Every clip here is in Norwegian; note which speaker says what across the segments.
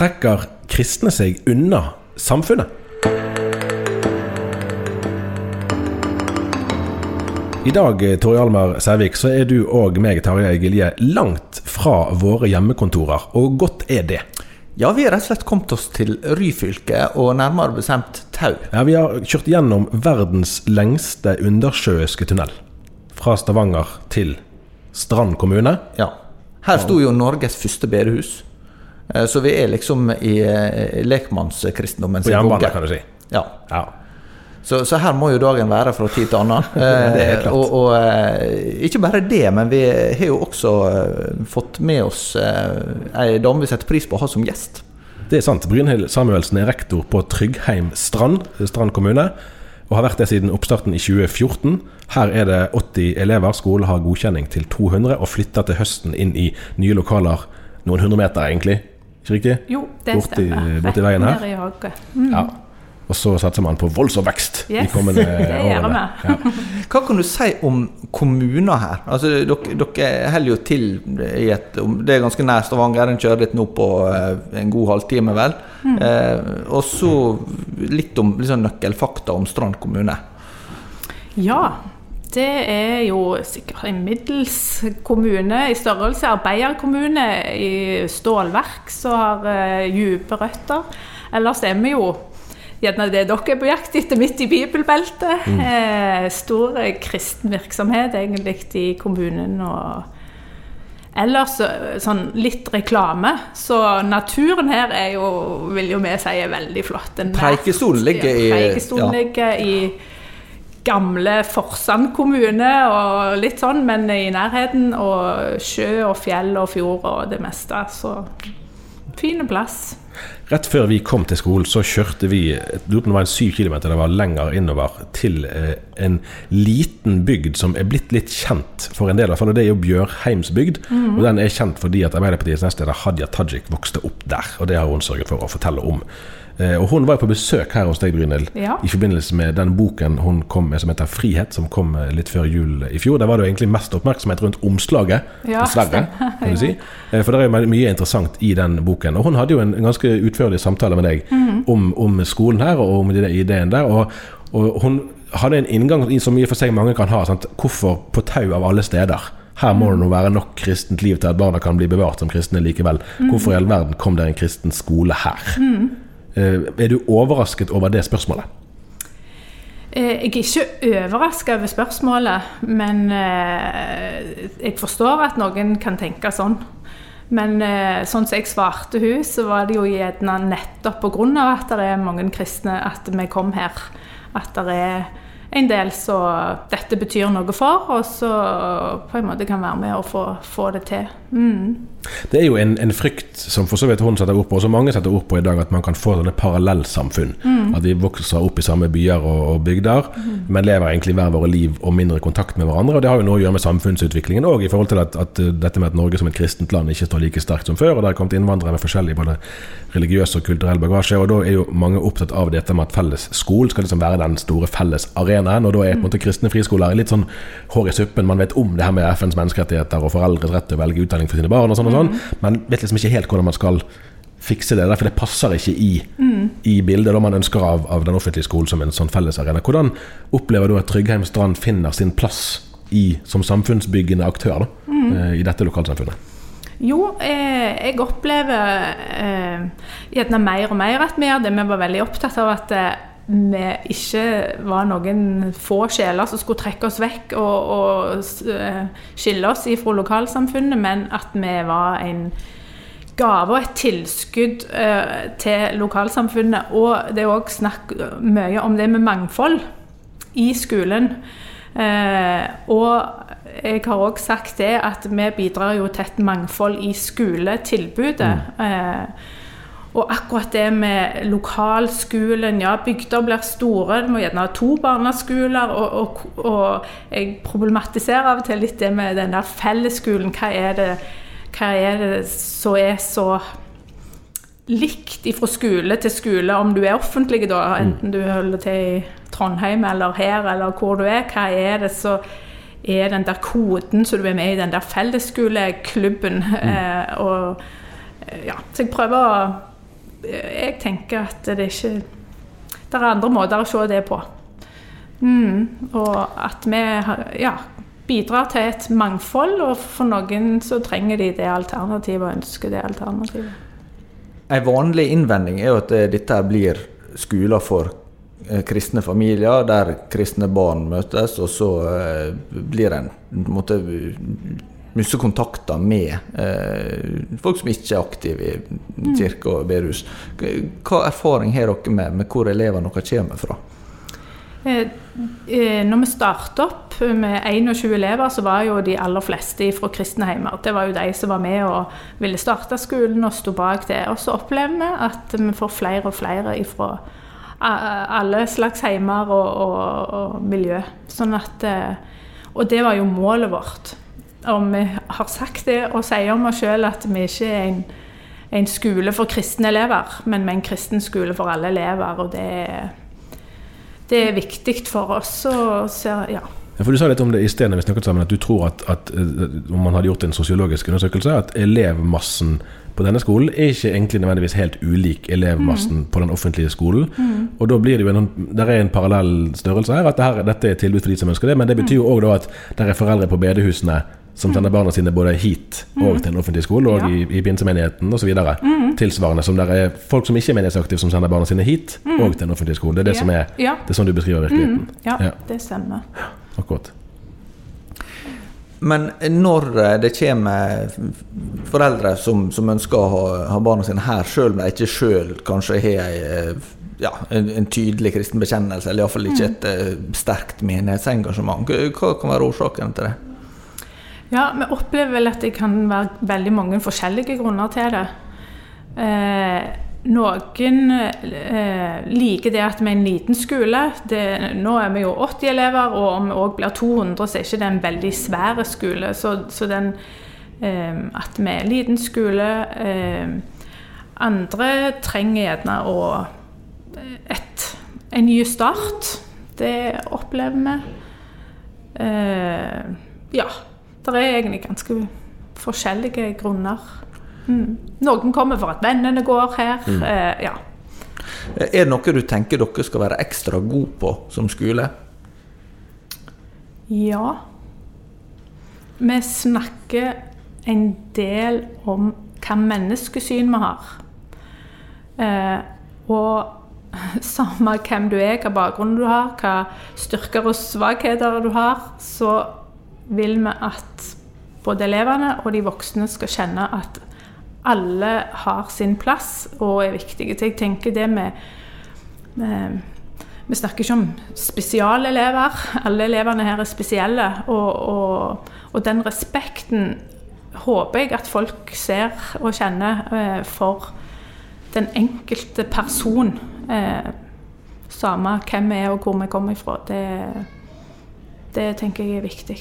Speaker 1: Trekker kristne seg unna samfunnet? I dag Tori Almer Sævik, så er du og meg, Tarjei Gilje, langt fra våre hjemmekontorer. Og godt er det.
Speaker 2: Ja, vi har rett og slett kommet oss til Ryfylke, og nærmere bestemt Tau.
Speaker 1: Ja, Vi har kjørt gjennom verdens lengste undersjøiske tunnel. Fra Stavanger til Strand kommune.
Speaker 2: Ja. Her sto jo Norges første bedehus. Eh, Så vi er liksom i eh, lekmannskristendommen
Speaker 1: På jernbane, kan du si.
Speaker 2: Ja.
Speaker 1: Ja.
Speaker 2: Så, så her må jo dagen være fra tid til annen.
Speaker 1: Klart.
Speaker 2: og, og eh, ikke bare det, men vi har jo også eh, fått med oss eh, ei dame vi setter pris på å ha som gjest.
Speaker 1: Det er sant. Brynhild Samuelsen er rektor på Tryggheim Strand, Strand kommune. Og har vært det siden oppstarten i 2014. Her er det 80 elever. Skolen har godkjenning til 200, og flytter til høsten inn i nye lokaler. Noen hundre meter, egentlig. Ikke riktig?
Speaker 3: Jo, det
Speaker 1: Borti-
Speaker 3: stemmer.
Speaker 1: borti veien her?
Speaker 3: I. Mm.
Speaker 1: Ja. Og så satser man på voldsom vekst de
Speaker 3: Yes,
Speaker 1: kommende
Speaker 3: det gjør
Speaker 1: årene. Ja.
Speaker 2: Hva kan du si om kommuner her? Altså, dere, dere holder jo til i et Det er ganske nær Stavanger. En kjører litt nå på eh, en god halvtime, vel.
Speaker 3: Mm.
Speaker 2: Eh, og så litt om liksom, nøkkelfakta om Strand kommune.
Speaker 3: Ja, det er jo sikkert en middels kommune i størrelse. Arbeiderkommune i stålverk som har uh, dype røtter. Ellers er vi jo gjerne det dere er på jakt etter, midt i bibelbeltet. Eh, stor eh, kristen virksomhet egentlig i kommunen. og Ellers eh, sånn litt reklame. Så naturen her er jo, vil jo vi si er veldig flott.
Speaker 2: Preikestolen ligger i-
Speaker 3: Preikestolen ligger i gamle Forsand kommune og litt sånn, men i nærheten. Og sjø og fjell og fjord og det meste. Så fin plass.
Speaker 1: Rett før vi kom til skolen, så kjørte vi det var en syv kilometer, det var lenger innover, til eh, en liten bygd som er blitt litt kjent for en del. av Det er jo Bjørheimsbygd. og Den er kjent fordi at Arbeiderpartiets nestleder Hadia Tajik vokste opp der. og Det har hun sørget for å fortelle om. Eh, og Hun var jo på besøk her hos deg, Brynhild,
Speaker 3: Ja.
Speaker 1: i forbindelse med den boken hun kom med som heter 'Frihet', som kom eh, litt før jul i fjor. Der var det jo egentlig mest oppmerksomhet rundt omslaget,
Speaker 3: Ja,
Speaker 1: dessverre. kan du si. Eh, For det er jo mye interessant i den boken. Og hun hadde jo en ganske utførlig samtale med deg om, om skolen her og om ideen der. Og, og hun hadde en inngang som i og for seg mange kan ha. Sant? Hvorfor på tau av alle steder? Her må det nå være nok kristent liv til at barna kan bli bevart som kristne likevel. Hvorfor i all verden kom det en kristen skole her? Eh, Er du overrasket over det spørsmålet?
Speaker 3: Eh, Jeg er ikke overraska over spørsmålet, men eh, jeg forstår at noen kan tenke sånn. Men eh, sånn som jeg svarte hun, så var det jo gjerne nettopp pga. at det er mange kristne at vi kom her. At det er en del som dette betyr noe for, og så på en måte kan være med og få, få det til. Mm.
Speaker 1: Det er jo en, en, frykt som for så vidt hun setter ord på, og som mange setter ord på i dag, at man kan få sånne parallellsamfunn. Mm. At vi vokser opp i samme byer og, og bygder, mm. men lever egentlig hver våre liv og mindre kontakt med hverandre. og Det har jo noe å gjøre med samfunnsutviklingen òg, i forhold til at, at, dette med at Norge som et kristent land ikke står like sterkt som før. og Det har kommet innvandrere med forskjellig både religiøs og kulturell bagasje. og Da er jo mange opptatt av dette med at felles skole skal liksom være den store felles arenaen. og Da er på en måte kristne friskoler litt sånn hår i suppen. Man vet om det her med FNs menneskerettigheter og foreldres rett til å velge utdanning for sine barn. og sånn og sånn, men vet liksom ikke helt hvordan man skal fikse det. For det passer ikke i, mm. i bildet da man ønsker av, av, den offentlige skolen som en sånn fellesarena. Hvordan opplever du at Tryggheim Strand finner sin plass i, som samfunnsbyggende aktør da, mm. Eh, i dette lokalsamfunnet?
Speaker 3: Jo, eh, jeg opplever eh, gjerne mer og mer at vi gjør det. Vi var veldig opptatt av at eh, vi ikke var noen få sjeler som skulle trekke oss vekk og, og eh, skille oss fra lokalsamfunnet, men at vi var en gave og et tilskudd eh, til lokalsamfunnet. Og det er òg snakk mye om det med mangfold i skolen. Eh, og jeg har òg sagt det at vi bidrar jo til et mangfold i skoletilbudet. Mm. Eh, og akkurat det med lokalskolen Ja, bygder blir store, du må gjerne ha to barneskoler. Og, og, og, jeg problematiserer av og til litt det med den der fellesskolen. Hva er det, hva er det som er så likt fra skole til skole, om du er offentlig, da, mm. enten du holder til i Trondheim eller her, eller hvor du er. Hva er det så er den der koden som du er med i den der fellesskoleklubben? Mm. Eh, og ja, så jeg prøver å jeg tenker at det er ikke Det er andre måter å se det på. Mm, og at vi ja, bidrar til et mangfold, og for noen så trenger de det alternativet og ønsker det alternativet.
Speaker 2: En vanlig innvending er jo at dette blir skoler for eh, kristne familier, der kristne barn møtes, og så eh, blir en måte mye kontakter med eh, folk som ikke er aktive i mm. kirke og bedehus. Hva erfaring har dere med, med hvor elevene deres kommer fra?
Speaker 3: Eh, eh, når vi startet opp med 21 elever, så var jo de aller fleste fra kristne heimer. Det var jo de som var med og ville starte skolen og sto bak det. Og så opplever vi at vi får flere og flere fra alle slags heimer og, og, og miljø. Sånn at, eh, og det var jo målet vårt. Og vi har sagt det og sier om oss sjøl at vi ikke er en, en, skole for kristne elever, men vi er en kristen skole for alle elever. Og det, det er viktig for oss. Og så, ja.
Speaker 1: For Du sa litt om det i sted når vi snakket sammen, at du tror at, at, eh, om man hadde gjort en sosiologisk undersøkelse, at elevmassen på denne skolen er ikke egentlig nødvendigvis helt ulik elevmassen mm. på den offentlige skolen. Mm. Og da blir det jo en, der er en parallell størrelse her, at det her, dette er et tilbud for de som ønsker det. Men det betyr jo òg at det er foreldre på bedehusene som sender barna sine både hit og til en offentlig skole, og i, i pinsemenigheten osv. Mm. Tilsvarende som det er folk som ikke er menighetsaktive, som sender barna sine hit mm. og til en offentlig skole. Det er det som er Det er sånn du beskriver virkeligheten.
Speaker 3: Mm. Ja, ja, det stemmer.
Speaker 1: Akkurat.
Speaker 2: Men når eh, det kommer foreldre som, som ønsker å ha, ha barna sine her, sjøl om de ikke sjøl kanskje har ei eh, ja, en, en, tydelig kristen bekjennelse, eller iallfall ikke mm. et mm. sterkt menighetsengasjement. Hva kan være årsaken til det?
Speaker 3: Ja, vi opplever vel at det kan være veldig mange forskjellige grunner til det. Eh, noen eh, liker det at vi er en liten skole. Det, nå er vi jo 80 elever, og om vi òg blir 200, så er ikke det en veldig svær skole. Så, så den, eh, at vi er en liten skole eh, Andre trenger gjerne å et, en ny start. Det opplever vi. Eh, ja. Det er egentlig ganske forskjellige grunner. Mm. Noen kommer for at vennene går her. Mm. Eh, ja.
Speaker 2: Er det noe du tenker dere skal være ekstra gode på som skole?
Speaker 3: Ja. Vi snakker en del om hva menneskesyn vi har. Eh, og samme hvem du er, hva bakgrunn du har, hva styrker og svakheter du har, så vil vi at både elevene og de voksne skal kjenne at alle har sin plass og er viktige. Så jeg tenker det med, med, Vi snakker ikke om spesialelever. Alle elevene her er spesielle. Og, og, og den respekten håper jeg at folk ser og kjenner eh, for den enkelte person. Eh, samme hvem vi er og hvor vi kommer ifra. Det, det tenker jeg er viktig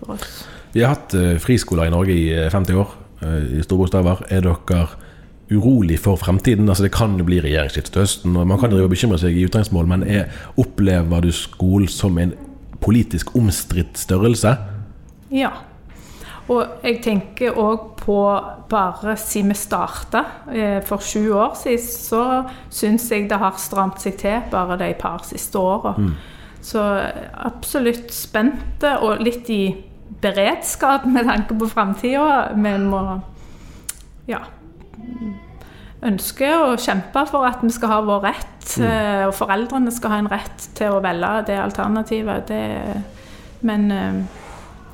Speaker 3: for oss.
Speaker 1: Vi har hatt eh, friskoler i Norge i eh, 50 år, eh, i store bokstaver. Er dere urolig for fremtiden? Altså Det kan jo bli regjeringsskifte til høsten, og man kan jo bekymre seg i utgangsmål, men er, opplever du skolen som en politisk omstridt størrelse?
Speaker 3: Ja. Og jeg tenker òg på bare siden vi starta eh, for sju år siden, så syns jeg det har stramt seg til bare de par siste åra. Så absolutt spente og litt i beredskap med tanke på framtida. Vi må ja ønske og kjempe for at vi skal ha vår rett. Mm. Og foreldrene skal ha en rett til å velge det alternativet. Det, men eh,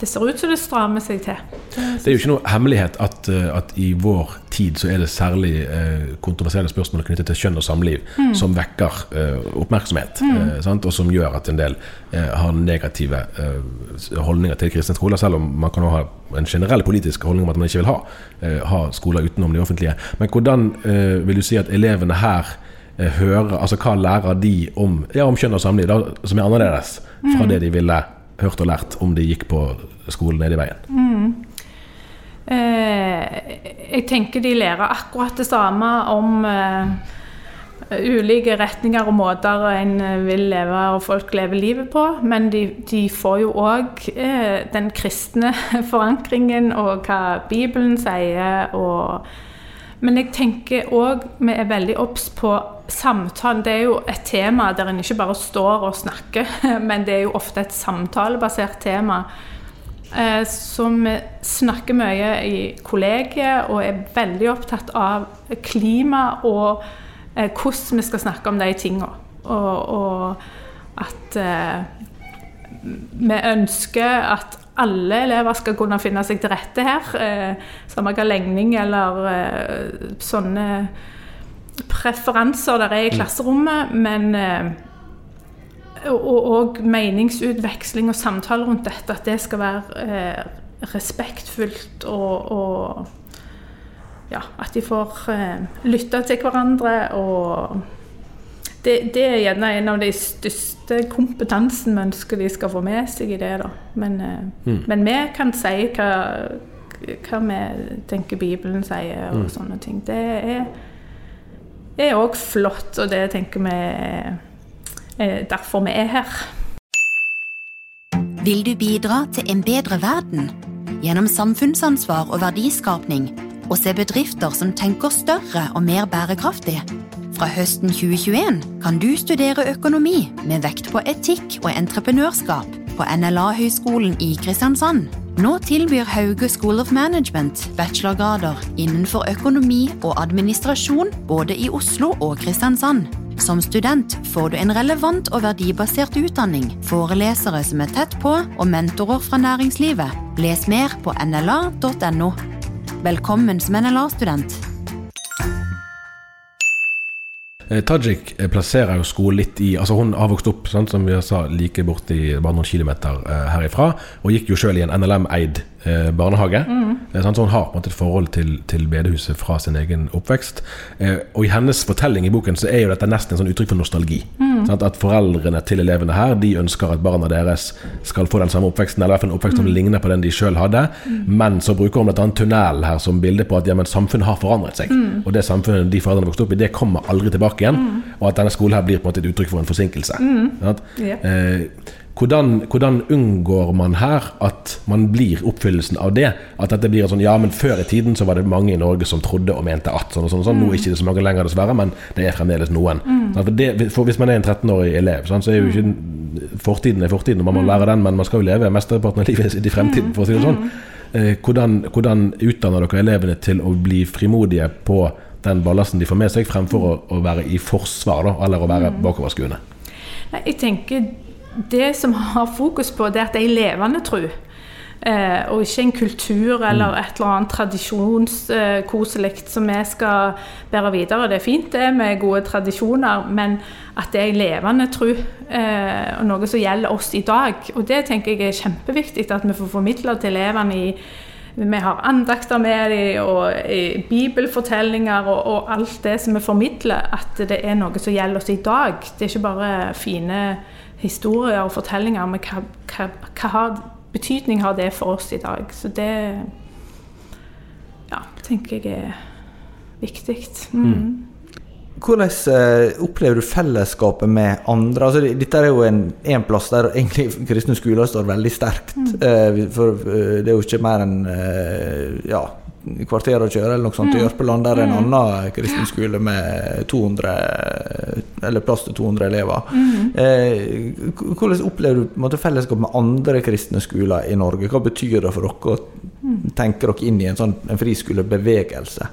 Speaker 3: det ser ut som det strammer seg til.
Speaker 1: Det er jo ikke noe hemmelighet at, eh, at i vår tid så er det særlig eh, kontroversielle spørsmål knyttet til kjønn og samliv som vekker eh, oppmerksomhet, eh, sant? og som gjør at en del eh, har negative eh, holdninger til kristne skoler, selv om man kan ha en generell politisk holdning om at man ikke vil ha, eh, ha skoler utenom de offentlige. Men hvordan eh, vil du si at elevene her eh, hører, altså hva lærer de om, ja, om kjønn og samliv, da, som er annerledes fra det de ville hørt og lært om de gikk på skolen nede i veien?
Speaker 3: Eh, jeg tenker de lærer akkurat det samme om eh, ulike retninger og måter en eh, vil leve og folk lever livet på, men de, de får jo òg eh, den kristne forankringen og hva Bibelen sier. og men jeg tenker òg vi er veldig obs på samtalen. Det er jo et tema der en ikke bare står og snakker, men det er jo ofte et samtalebasert tema. Eh, Så snakker mye i kollegiet og er veldig opptatt av klima og eh, hvordan vi skal snakke om de tingene. Og, og at eh, vi ønsker at alle elever skal kunne finne seg til rette her. Eh, samme hva legning eller eh, sånne preferanser der er i klasserommet. Men eh, og, og meningsutveksling og samtale rundt dette, at det skal være eh, respektfullt og, og ja, at de får eh, lytte til hverandre og det, det er gjerne en av de største kompetansen vi ønsker de skal få med seg i det. da. Men, eh, men vi kan si hva, hva vi tenker Bibelen sier og sånne ting. Det er er òg flott, og det tenker vi er er derfor vi er her.
Speaker 4: Vil du bidra til en bedre verden? Gjennom samfunnsansvar og verdiskapning, og se bedrifter som tenker større og mer bærekraftig? Fra høsten 2021 kan du studere økonomi med vekt på etikk og entreprenørskap på NLA-høgskolen i Kristiansand. Nå tilbyr Hauge School of Management bachelorgrader innenfor økonomi og administrasjon både i Oslo og Kristiansand. Som student får du en relevant og verdibasert utdanning, forelesere som er tett på, og mentorer fra næringslivet. Les mer på nla.no. Velkommen som NLA-student.
Speaker 1: Tajik eh, plasserer jo skolen litt i Altså Hun har vokst opp sant, som vi sa, like borti bare noen kilometer eh, herifra, og gikk jo sjøl i en NLM-eid eh, barnehage. Eh, Sånn, så hun har på en måte et forhold til, til bedehuset fra sin egen oppvekst. Eh, og i hennes fortelling i boken så er jo dette nesten en sånn uttrykk for nostalgi. Sant, at foreldrene til elevene her De ønsker at barna deres skal få den samme oppveksten, eller i hvert fall en oppvekst som ligner på den de sjøl hadde. Men så bruker hun bl.a. tunnel her som bilde på at ja, men samfunnet har forandret seg. Og det samfunnet de foreldrene vokste opp i, det kommer aldri tilbake igjen. Og at denne skolen her blir på en måte et uttrykk for en forsinkelse. Sånn,
Speaker 3: at, yeah.
Speaker 1: Eh, hvordan, hvordan unngår man her at man blir oppfyllelsen av det? At dette blir sånn Ja, men før i tiden så var det mange i Norge som trodde og mente at sånn og sånn. og sånn. Nå er det ikke så mange lenger, dessverre, men det er fremdeles noen. Mm. For, det, for Hvis man er en 13-årig elev, sånn, så er jo ikke fortiden er fortiden, og man må lære den, men man skal jo leve mesteparten av livet sitt i fremtiden, for å si det sånn. Eh, hvordan, hvordan utdanner dere elevene til å bli frimodige på den ballasten de får med seg, fremfor å, å være i forsvar, da, eller å være bakoverskuende?
Speaker 3: Nei, jeg tenker det som har fokus på, det er at det er levende tro. Eh, og ikke en kultur eller et eller annet tradisjonskoselig som vi skal bære videre. Det er fint det med gode tradisjoner, men at det er en levende tro eh, og noe som gjelder oss i dag. Og det tenker jeg er kjempeviktig at vi får formidla til elevene i vi har andakter med dem, og bibelfortellinger og, og, alt det som vi formidler, at det er noe som gjelder oss i dag. Det er ikke bare fine historier og fortellinger, men hva, hva, hva har betydning har det for oss i dag? Så det ja, tenker jeg er viktig. Mm. Mm.
Speaker 2: Hvordan eh, opplever du fellesskapet med andre? Altså, dette er jo en, en plass der egentlig kristne skoler står veldig sterkt. Mm. Eh, for eh, det er jo ikke mer enn eh, ja, kvarter å kjøre, eller noe sånt. I mm. Jørpeland der er en mm. annen kristen skole med 200, eller plass til 200 elever. Mm. Eh, hvordan opplever du måte, fellesskap med andre kristne skoler i Norge? Hva betyr det for dere å mm. tenke dere inn i en sånn en friskolebevegelse?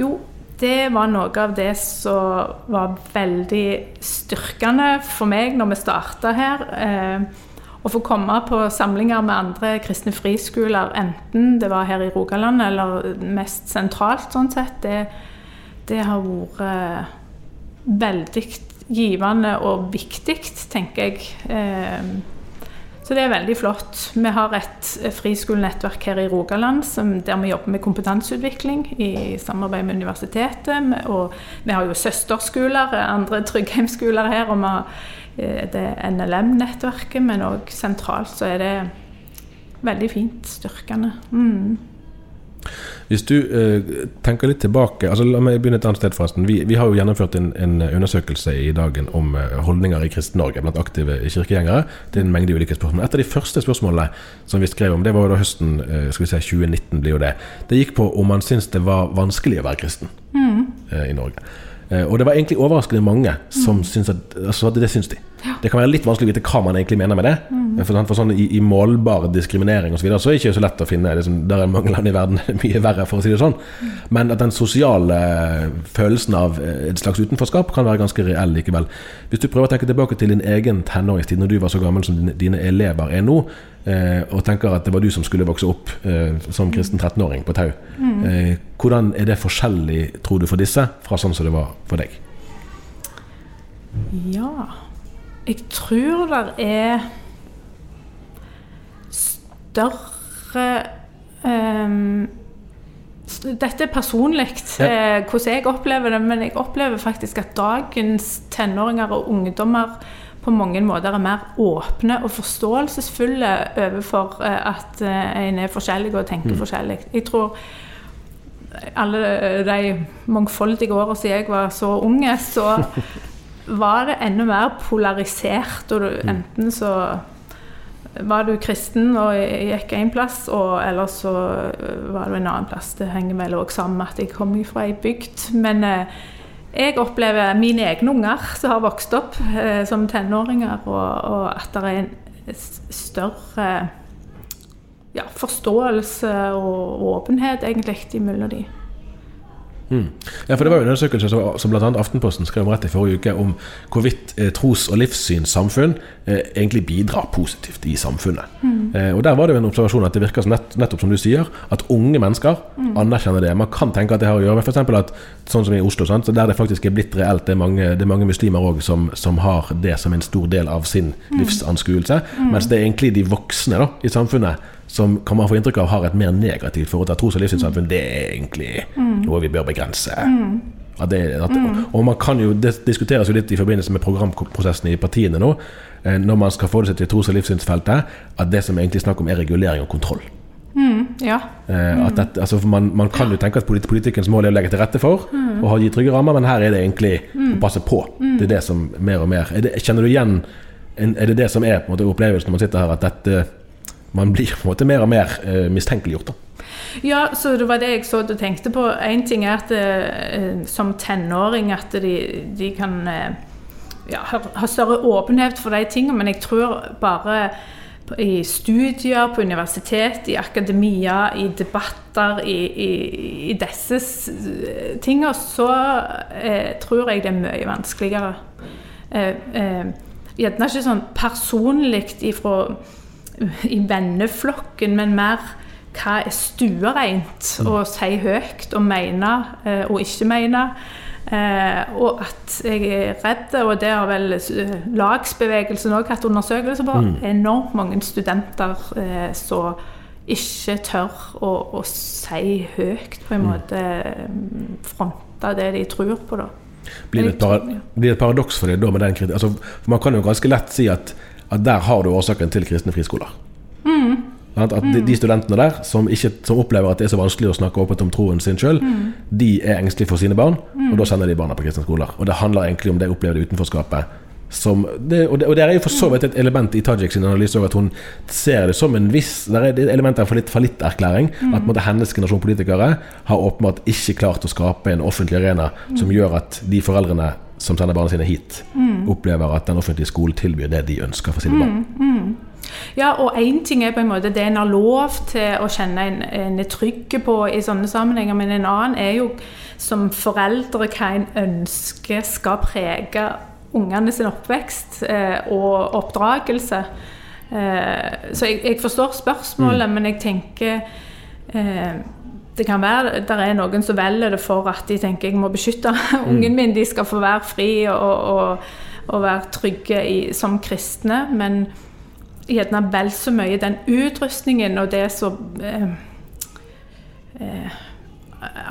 Speaker 3: Jo, det var noe av det som var veldig styrkende for meg når vi starta her. Eh, å få komme på samlinger med andre kristne friskoler, enten det var her i Rogaland eller mest sentralt, sånn sett, det, det har vært eh, veldig givende og viktig, tenker jeg. Eh, så det er veldig flott. Vi har et friskolenettverk her i Rogaland der vi jobber med kompetanseutvikling i samarbeid med universitetet. Og vi har jo søsterskoler, andre trygghjemsskoler her. og vi har det NLM-nettverket, men òg sentralt så er det veldig fint, styrkende. Mm.
Speaker 1: Hvis du eh, tenker litt tilbake altså La meg begynne et annet sted, forresten. Vi, vi har jo gjennomført en, en, undersøkelse i dagen om eh, holdninger i Kristen-Norge blant aktive kirkegjengere. Det er en mengde ulike spørsmål. Et av de første spørsmålene som vi skrev om, det var jo da høsten eh, skal vi si 2019. blir jo Det Det gikk på om man syns det var vanskelig å være kristen mm. eh, i Norge. Eh, og det var egentlig overraskende mange som mm. syntes at, altså, det syns de. Det kan være litt vanskelig å vite hva man egentlig mener med det. Mm. For, for, sånn i, i målbar diskriminering osv. Så, videre, så er det ikke så lett å finne det som, Der er mange land i verden mye verre, for å si det sånn. Mm. Men at den sosiale følelsen av eh, et slags utenforskap kan være ganske reell likevel. Hvis du prøver å tenke tilbake til din egen tenåringstid, når du var så gammel som dine, dine elever er nå, eh, og tenker at det var du som skulle vokse opp eh, som kristen 13-åring på Tau. Mm. Eh, hvordan er det forskjellig, tror du, for disse fra sånn som det var for deg?
Speaker 3: Ja Jeg tror det er større um, dette er personlig, ja. eh, hvordan jeg opplever det, men jeg opplever faktisk at dagens tenåringer og ungdommer på mange måter er mer åpne og forståelsesfulle overfor eh, at eh, en er forskjellig og tenker mm. forskjellig. Jeg tror alle de mangfoldige årene siden jeg var så unge, så var det enda mer polarisert. Og du, mm. enten så var du kristen og gikk én plass, og eller så var du en annen plass. Det henger vel òg sammen med at jeg kom fra ei bygd. Men eh, jeg opplever mine egne unger som har vokst opp eh, som tenåringer, og, og, at det er en større ja, forståelse og åpenhet egentlig mellom de.
Speaker 1: Mm. Ja, for Det var jo en undersøkelse som, som bl.a. Aftenposten skrev om rett i forrige uke, om hvorvidt eh, tros- og livssynssamfunn eh, egentlig bidrar positivt i samfunnet. Mm. Eh, og Der var det jo en observasjon at det virker som nett, nettopp som du sier, at unge mennesker mm. anerkjenner det. Man kan tenke at det har å gjøre med f.eks. at sånn som i Oslo, sant, der det faktisk er blitt reelt, det er mange, det er mange muslimer òg som, som, har det som en stor del av sin mm. livsanskuelse, mm. mens det er egentlig de voksne da, i samfunnet som kan man få inntrykk av har et mer negativt forhold til tros- og livssynssamfunn, det er egentlig mm. noe vi bør begrense. Mm. At det, at, mm. Og man kan jo, Det diskuteres jo litt i forbindelse med programprosessen i partiene nå, eh, når man skal forholde seg til tros- og livssynsfeltet, at det som egentlig er snakk om, er regulering og kontroll.
Speaker 3: Mm, ja.
Speaker 1: Eh, dette, altså man, man, kan jo tenke at politikkens mål er å legge til rette for mm. og ha de trygge rammer, men her er det egentlig mm. å passe på. Det er det som mer og mer det, Kjenner du igjen Er det det som er måte opplevelsen når man sitter her, at dette man blir på en måte mer og mer eh, mistenkeliggjort. da.
Speaker 3: Ja, så det var det jeg så du tenkte på. Én ting er at eh, som tenåring at de, de kan eh, ja, ha større åpenhet for de tingene, men jeg tror bare i studier, på universitet, i akademia, i debatter, i, i, i disse tingene, så eh, tror jeg det er mye vanskeligere. Eh, eh, gjerne ikke sånn personlig i venneflokken, men mer hva er stuereint å si høyt og mene eh, og ikke mene. Eh, og at jeg er redd, og det har vel eh, lagsbevegelsen òg hatt undersøkelser på, enormt mange studenter eh, som ikke tør å, å si høyt, på en måte mm, fronte det de tror på, da.
Speaker 1: Blir det et, blir det et paradoks for deg da med den kritikken? Altså, for man kan jo ganske lett si at, at der har du årsaken til kristne friskoler. At de, de studentene der som, ikke, som opplever at det er så vanskelig å snakke åpent om troen sin sjøl, de er engstelige for sine barn, og da sender de barna på kristne skoler. Og det handler egentlig om det opplevde utenforskapet. Som det, og, det, og det er jo for så vidt et element i Tajik sin analyse at hun ser det som en viss Det er et element av litt fallitterklæring. At på hennes generasjon politikere har åpenbart ikke klart å skape en offentlig arena som gjør at de foreldrene som sender barna sine hit, opplever at den offentlige skolen tilbyr det de ønsker for sine barn.
Speaker 3: Ja, og én ting er på en måte det en har lov til å kjenne en, en er trygg på i sånne sammenhenger, men en annen er jo som foreldre hva en ønsker skal prege ungene sin oppvekst eh, og oppdragelse. Eh, så jeg, jeg forstår spørsmålet, men jeg tenker eh, det kan være det er noen som velger det for at de tenker jeg må beskytte ungen min, de skal få være fri og, og, og være trygge i, som kristne. Men gjerne vel så mye den utrustningen og det som eh, eh,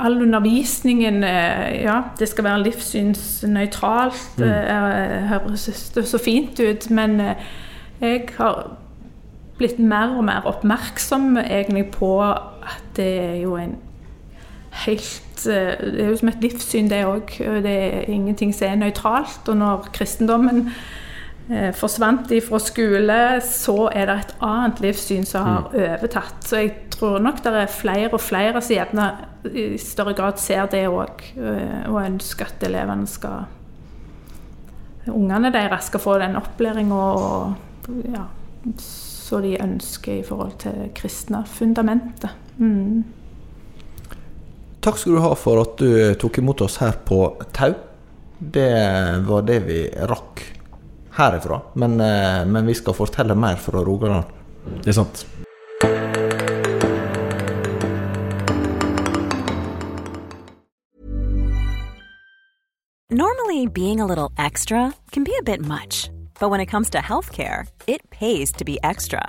Speaker 3: All undervisningen eh, Ja, det skal være livssynsnøytralt.
Speaker 1: Mm.
Speaker 3: eh, høres så fint ut. Men eh, jeg har blitt mer og mer oppmerksom egentlig på at det er jo en helt eh, Det er jo som et livssyn, det òg. Det er ingenting som er nøytralt. Og når kristendommen eh, forsvant fra skole, så er det et annet livssyn som har overtatt. Så jeg tror nok det er flere og flere som gjerne i større grad ser det òg, og ønsker at elevene skal Ungene deres skal få den opplæringa ja, som de ønsker i forhold til kristne fundamentet. Mm.
Speaker 2: Takk skal du ha for at du tok imot oss her på Tau. Det var det vi rakk herifra. Men, eh, men vi skal fortelle mer fra Rogaland.
Speaker 1: Det er sant.
Speaker 5: Normally, being a little extra can be a bit much, but when it comes to healthcare, it pays to be extra.